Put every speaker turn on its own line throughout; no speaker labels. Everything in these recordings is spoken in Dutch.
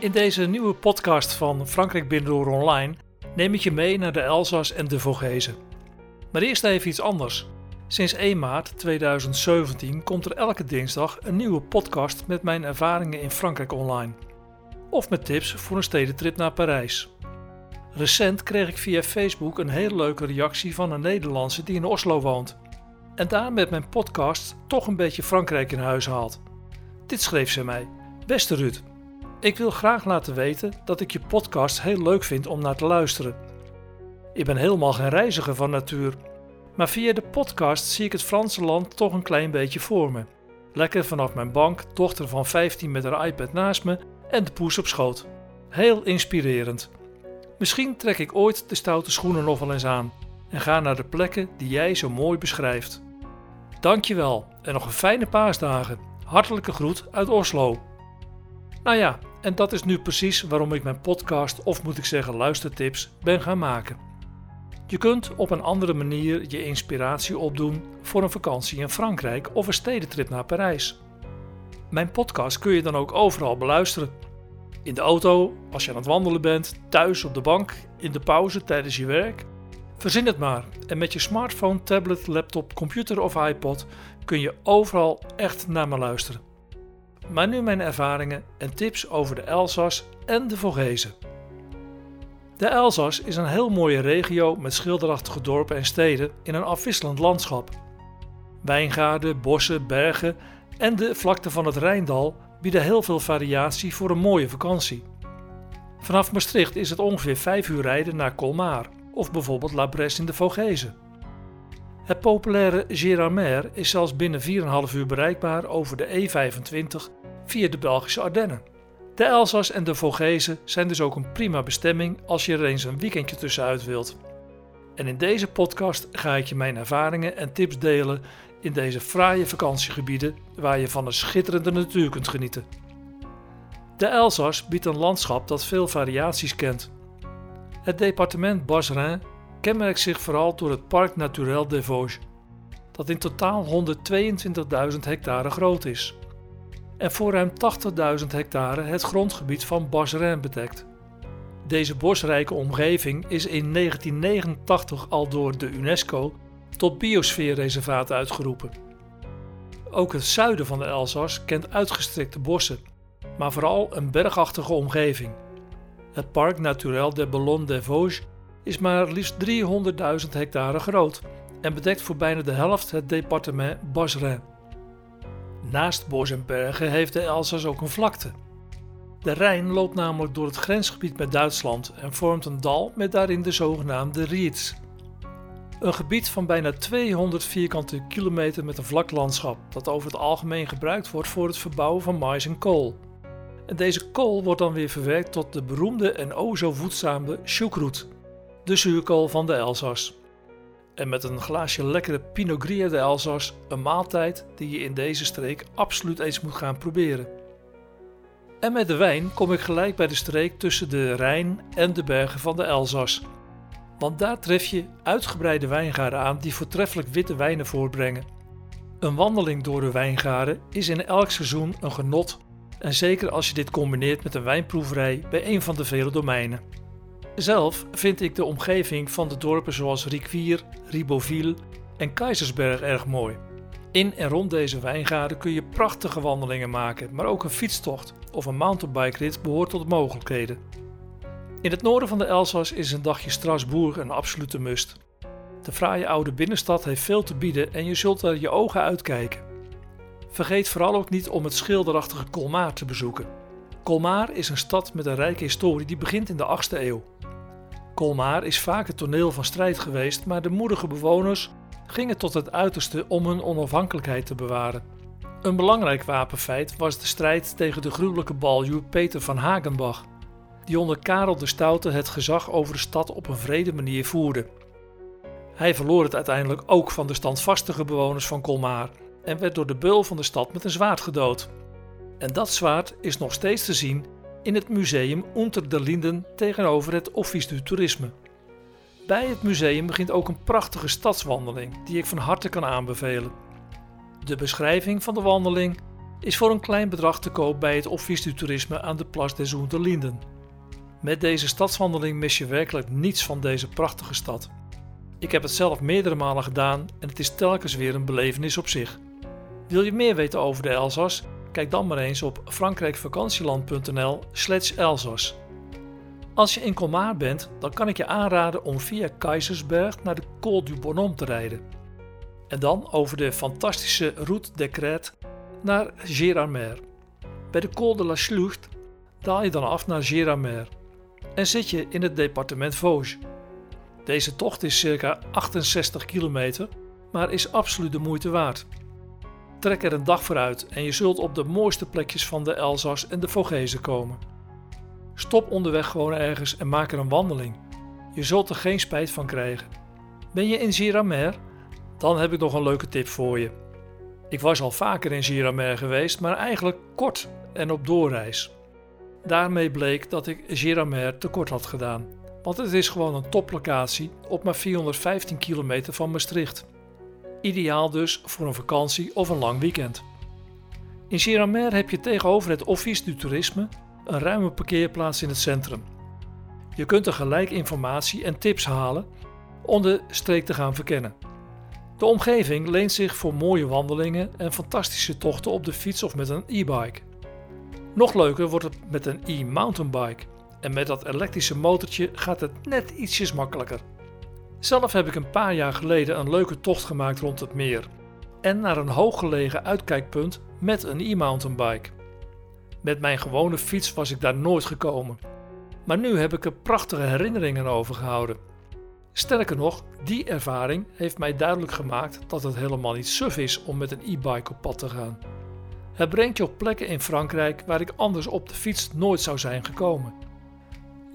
In deze nieuwe podcast van Frankrijk Binnendoor Online neem ik je mee naar de Elzas en de Vogezen. Maar eerst even iets anders. Sinds 1 maart 2017 komt er elke dinsdag een nieuwe podcast met mijn ervaringen in Frankrijk online. Of met tips voor een stedentrip naar Parijs. Recent kreeg ik via Facebook een hele leuke reactie van een Nederlandse die in Oslo woont. En daar met mijn podcast toch een beetje Frankrijk in huis haalt. Dit schreef ze mij. Beste Ruud, ik wil graag laten weten dat ik je podcast heel leuk vind om naar te luisteren. Ik ben helemaal geen reiziger van natuur, maar via de podcast zie ik het Franse land toch een klein beetje voor me. Lekker vanaf mijn bank, dochter van 15 met haar iPad naast me en de poes op schoot. Heel inspirerend. Misschien trek ik ooit de stoute schoenen nog wel eens aan en ga naar de plekken die jij zo mooi beschrijft. Dankjewel en nog een fijne paasdagen. Hartelijke groet uit Oslo. Nou ja, en dat is nu precies waarom ik mijn podcast, of moet ik zeggen luistertips, ben gaan maken. Je kunt op een andere manier je inspiratie opdoen voor een vakantie in Frankrijk of een stedentrip naar Parijs. Mijn podcast kun je dan ook overal beluisteren. In de auto, als je aan het wandelen bent, thuis op de bank, in de pauze tijdens je werk. Verzin het maar en met je smartphone, tablet, laptop, computer of iPod kun je overal echt naar me luisteren. Maar nu mijn ervaringen en tips over de Elzas en de Vogezen. De Elzas is een heel mooie regio met schilderachtige dorpen en steden in een afwisselend landschap. Wijngaarden, bossen, bergen en de vlakte van het Rijndal bieden heel veel variatie voor een mooie vakantie. Vanaf Maastricht is het ongeveer 5 uur rijden naar Colmar of bijvoorbeeld La Bresse in de Vogezen. Het populaire Gérardmer is zelfs binnen 4,5 uur bereikbaar over de E25 via de Belgische Ardennen. De Elzas en de Vogezen zijn dus ook een prima bestemming als je er eens een weekendje tussenuit wilt. En in deze podcast ga ik je mijn ervaringen en tips delen in deze fraaie vakantiegebieden waar je van een schitterende natuur kunt genieten. De Elzas biedt een landschap dat veel variaties kent. Het departement Bas-Rhin kenmerkt zich vooral door het Parc Naturel des Vosges, dat in totaal 122.000 hectare groot is en voor ruim 80.000 hectare het grondgebied van Bas-Rhin bedekt. Deze bosrijke omgeving is in 1989 al door de UNESCO tot biosfeerreservaat uitgeroepen. Ook het zuiden van de Elzas kent uitgestrekte bossen, maar vooral een bergachtige omgeving. Het Parc Naturel des Ballons des Vosges is maar liefst 300.000 hectare groot en bedekt voor bijna de helft het departement Bas-Rhin. Naast bos en bergen heeft de Elzas ook een vlakte. De Rijn loopt namelijk door het grensgebied met Duitsland en vormt een dal met daarin de zogenaamde Riets. Een gebied van bijna 200 vierkante kilometer met een vlak landschap dat over het algemeen gebruikt wordt voor het verbouwen van mais en kool. En deze kool wordt dan weer verwerkt tot de beroemde en o zo voedzame choucroute, de zuurkool van de Elzas. En met een glaasje lekkere Pinot Gris de Elzas, een maaltijd die je in deze streek absoluut eens moet gaan proberen. En met de wijn kom ik gelijk bij de streek tussen de Rijn en de bergen van de Elzas. Want daar tref je uitgebreide wijngaarden aan die voortreffelijk witte wijnen voorbrengen. Een wandeling door de wijngaarden is in elk seizoen een genot en zeker als je dit combineert met een wijnproeverij bij een van de vele domeinen. Zelf vind ik de omgeving van de dorpen zoals Riquier, Ribeauville en Keizersberg erg mooi. In en rond deze wijngaarden kun je prachtige wandelingen maken, maar ook een fietstocht of een mountainbike-rit behoort tot de mogelijkheden. In het noorden van de Elzas is een dagje Strasbourg een absolute must. De fraaie oude binnenstad heeft veel te bieden en je zult er je ogen uitkijken. Vergeet vooral ook niet om het schilderachtige Colmar te bezoeken. Colmar is een stad met een rijke historie die begint in de 8e eeuw. Colmar is vaak het toneel van strijd geweest, maar de moedige bewoners gingen tot het uiterste om hun onafhankelijkheid te bewaren. Een belangrijk wapenfeit was de strijd tegen de gruwelijke baljuw Peter van Hagenbach, die onder Karel de Stoute het gezag over de stad op een vrede manier voerde. Hij verloor het uiteindelijk ook van de standvastige bewoners van Colmar en werd door de beul van de stad met een zwaard gedood. En dat zwaard is nog steeds te zien in het museum Unter der Linden tegenover het Office du Tourisme. Bij het museum begint ook een prachtige stadswandeling die ik van harte kan aanbevelen. De beschrijving van de wandeling is voor een klein bedrag te koop bij het Office du Toerisme aan de Place des Linden. Met deze stadswandeling mis je werkelijk niets van deze prachtige stad. Ik heb het zelf meerdere malen gedaan en het is telkens weer een belevenis op zich. Wil je meer weten over de Elzas? Kijk dan maar eens op frankrijkvakantieland.nl/slash Elzas. Als je in Colmar bent, dan kan ik je aanraden om via Keizersberg naar de Col du Bonhomme te rijden. En dan over de fantastische Route des Crêtes naar Gérardmer. Bij de Col de la Slucht daal je dan af naar Gérardmer en zit je in het departement Vosges. Deze tocht is circa 68 kilometer, maar is absoluut de moeite waard. Trek er een dag vooruit en je zult op de mooiste plekjes van de Elzas en de Vogezen komen. Stop onderweg gewoon ergens en maak er een wandeling. Je zult er geen spijt van krijgen. Ben je in Giramer? Dan heb ik nog een leuke tip voor je. Ik was al vaker in Giramer geweest, maar eigenlijk kort en op doorreis. Daarmee bleek dat ik Giramer tekort had gedaan, want het is gewoon een toplocatie op maar 415 kilometer van Maastricht. Ideaal dus voor een vakantie of een lang weekend. In Giramer heb je tegenover het Office du Toerisme een ruime parkeerplaats in het centrum. Je kunt er gelijk informatie en tips halen om de streek te gaan verkennen. De omgeving leent zich voor mooie wandelingen en fantastische tochten op de fiets of met een e-bike. Nog leuker wordt het met een e-mountainbike en met dat elektrische motortje gaat het net ietsjes makkelijker. Zelf heb ik een paar jaar geleden een leuke tocht gemaakt rond het meer en naar een hooggelegen uitkijkpunt met een e-mountainbike. Met mijn gewone fiets was ik daar nooit gekomen. Maar nu heb ik er prachtige herinneringen over gehouden. Sterker nog, die ervaring heeft mij duidelijk gemaakt dat het helemaal niet suf is om met een e-bike op pad te gaan. Het brengt je op plekken in Frankrijk waar ik anders op de fiets nooit zou zijn gekomen.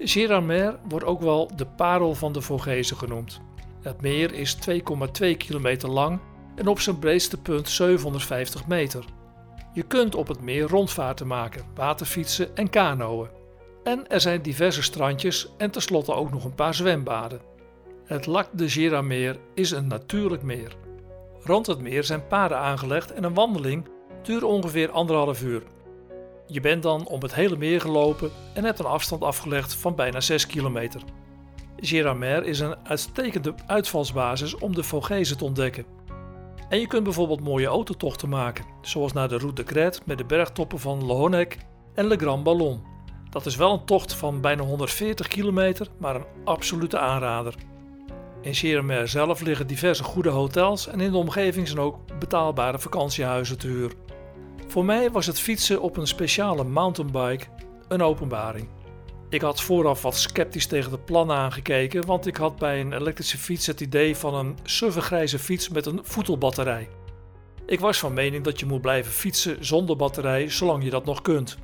Gérardmer wordt ook wel de parel van de Vogezen genoemd. Het meer is 2,2 kilometer lang en op zijn breedste punt 750 meter. Je kunt op het meer rondvaarten maken, waterfietsen en kanoën. En er zijn diverse strandjes en tenslotte ook nog een paar zwembaden. Het Lac de Girameer is een natuurlijk meer. Rond het meer zijn paden aangelegd en een wandeling duurt ongeveer anderhalf uur. Je bent dan om het hele meer gelopen en hebt een afstand afgelegd van bijna 6 kilometer. Giramer is een uitstekende uitvalsbasis om de Vogezen te ontdekken. En je kunt bijvoorbeeld mooie autotochten maken, zoals naar de Route de Crête met de bergtoppen van Le en Le Grand Ballon. Dat is wel een tocht van bijna 140 kilometer, maar een absolute aanrader. In Giramer zelf liggen diverse goede hotels en in de omgeving zijn ook betaalbare vakantiehuizen te huur. Voor mij was het fietsen op een speciale mountainbike een openbaring. Ik had vooraf wat sceptisch tegen de plannen aangekeken, want ik had bij een elektrische fiets het idee van een suffe grijze fiets met een voetelbatterij. Ik was van mening dat je moet blijven fietsen zonder batterij zolang je dat nog kunt.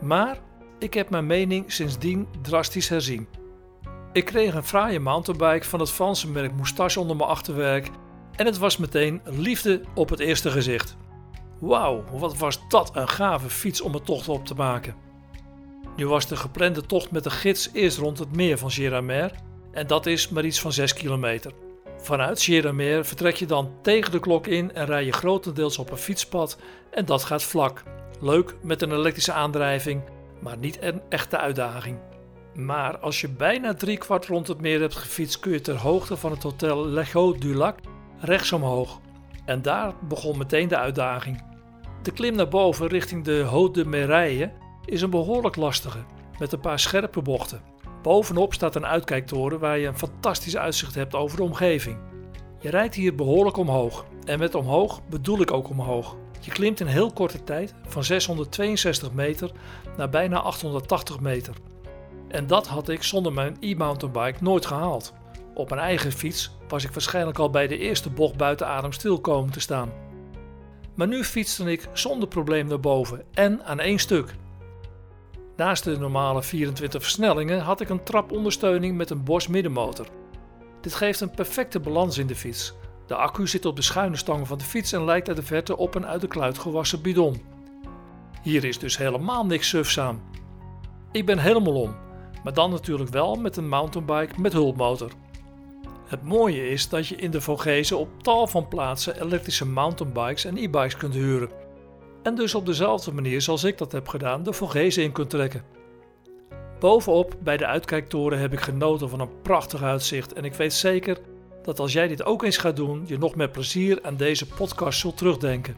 Maar ik heb mijn mening sindsdien drastisch herzien. Ik kreeg een fraaie mountainbike van het Franse merk Moustache onder mijn achterwerk en het was meteen liefde op het eerste gezicht. Wauw, wat was dat een gave fiets om een tocht op te maken. Nu was de geplande tocht met de gids eerst rond het meer van Gérardmer en dat is maar iets van 6 kilometer. Vanuit Gérardmer vertrek je dan tegen de klok in en rij je grotendeels op een fietspad en dat gaat vlak. Leuk met een elektrische aandrijving, maar niet een echte uitdaging. Maar als je bijna drie kwart rond het meer hebt gefietst kun je ter hoogte van het hotel Lego du Lac rechts omhoog. En daar begon meteen de uitdaging. De klim naar boven richting de Haute de is een behoorlijk lastige, met een paar scherpe bochten. Bovenop staat een uitkijktoren waar je een fantastisch uitzicht hebt over de omgeving. Je rijdt hier behoorlijk omhoog. En met omhoog bedoel ik ook omhoog. Je klimt in heel korte tijd van 662 meter naar bijna 880 meter. En dat had ik zonder mijn e-mountainbike nooit gehaald. Op mijn eigen fiets was ik waarschijnlijk al bij de eerste bocht buiten adem stil komen te staan. Maar nu fietste ik zonder probleem naar boven en aan één stuk. Naast de normale 24 versnellingen had ik een trapondersteuning met een Bosch middenmotor. Dit geeft een perfecte balans in de fiets. De accu zit op de schuine stangen van de fiets en lijkt uit de verte op een uit de kluit gewassen bidon. Hier is dus helemaal niks sufs aan. Ik ben helemaal om, maar dan natuurlijk wel met een mountainbike met hulpmotor. Het mooie is dat je in de Vogezen op tal van plaatsen elektrische mountainbikes en e-bikes kunt huren. en dus op dezelfde manier zoals ik dat heb gedaan de Vogezen in kunt trekken. Bovenop bij de uitkijktoren heb ik genoten van een prachtig uitzicht en ik weet zeker dat als jij dit ook eens gaat doen, je nog met plezier aan deze podcast zult terugdenken.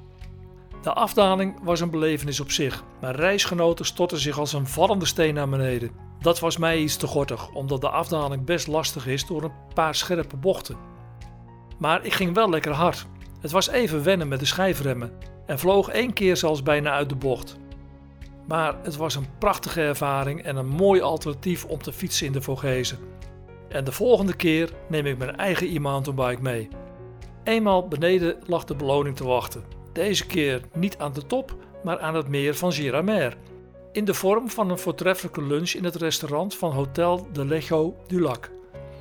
De afdaling was een belevenis op zich. Mijn reisgenoten stortten zich als een vallende steen naar beneden. Dat was mij iets te gortig, omdat de afdaling best lastig is door een paar scherpe bochten. Maar ik ging wel lekker hard. Het was even wennen met de schijfremmen en vloog één keer zelfs bijna uit de bocht. Maar het was een prachtige ervaring en een mooi alternatief om te fietsen in de Vogezen. En de volgende keer neem ik mijn eigen e-mountainbike mee. Eenmaal beneden lag de beloning te wachten. Deze keer niet aan de top, maar aan het meer van Giramer. In de vorm van een voortreffelijke lunch in het restaurant van Hotel de Lego du Lac.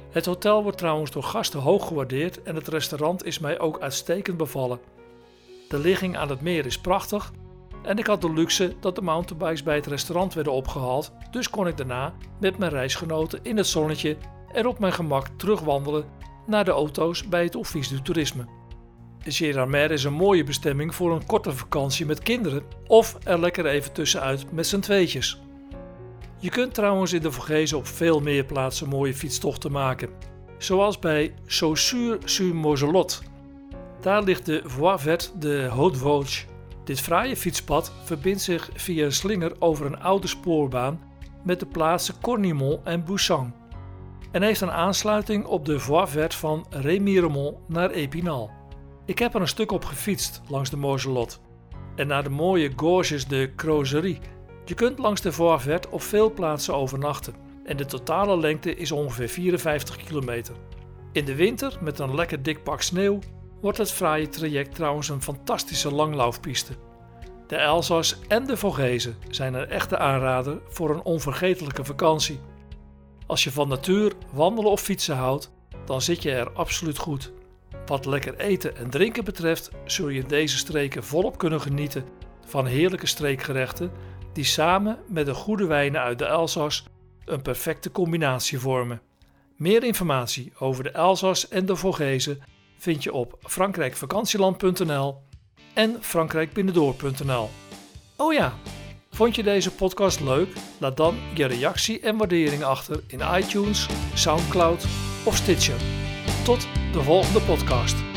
Het hotel wordt trouwens door gasten hoog gewaardeerd en het restaurant is mij ook uitstekend bevallen. De ligging aan het meer is prachtig en ik had de luxe dat de mountainbikes bij het restaurant werden opgehaald, dus kon ik daarna met mijn reisgenoten in het zonnetje en op mijn gemak terugwandelen naar de auto's bij het Office du Tourisme. Gérardmer is een mooie bestemming voor een korte vakantie met kinderen of er lekker even tussenuit met z'n tweetjes. Je kunt trouwens in de Vogezen op veel meer plaatsen mooie fietstochten maken, zoals bij Saussure-sur-Moselot. Daar ligt de Voie Verte de Haute-Vosges. Dit fraaie fietspad verbindt zich via een slinger over een oude spoorbaan met de plaatsen Cornimont en Boussan en heeft een aansluiting op de Voie Verte van Remiremont naar Epinal. Ik heb er een stuk op gefietst langs de Moselot en naar de mooie Gorges de Crozerie. Je kunt langs de Voie Verte op veel plaatsen overnachten en de totale lengte is ongeveer 54 kilometer. In de winter, met een lekker dik pak sneeuw, wordt het fraaie traject trouwens een fantastische langlaufpiste. De Elzas en de Vogezen zijn een echte aanrader voor een onvergetelijke vakantie. Als je van natuur, wandelen of fietsen houdt, dan zit je er absoluut goed. Wat lekker eten en drinken betreft, zul je in deze streken volop kunnen genieten van heerlijke streekgerechten die samen met de goede wijnen uit de Elzas een perfecte combinatie vormen. Meer informatie over de Elzas en de Vogezen vind je op frankrijkvakantieland.nl en frankrijkbinnendoor.nl. Oh ja, vond je deze podcast leuk? Laat dan je reactie en waardering achter in iTunes, SoundCloud of Stitcher. Tot de volgende podcast.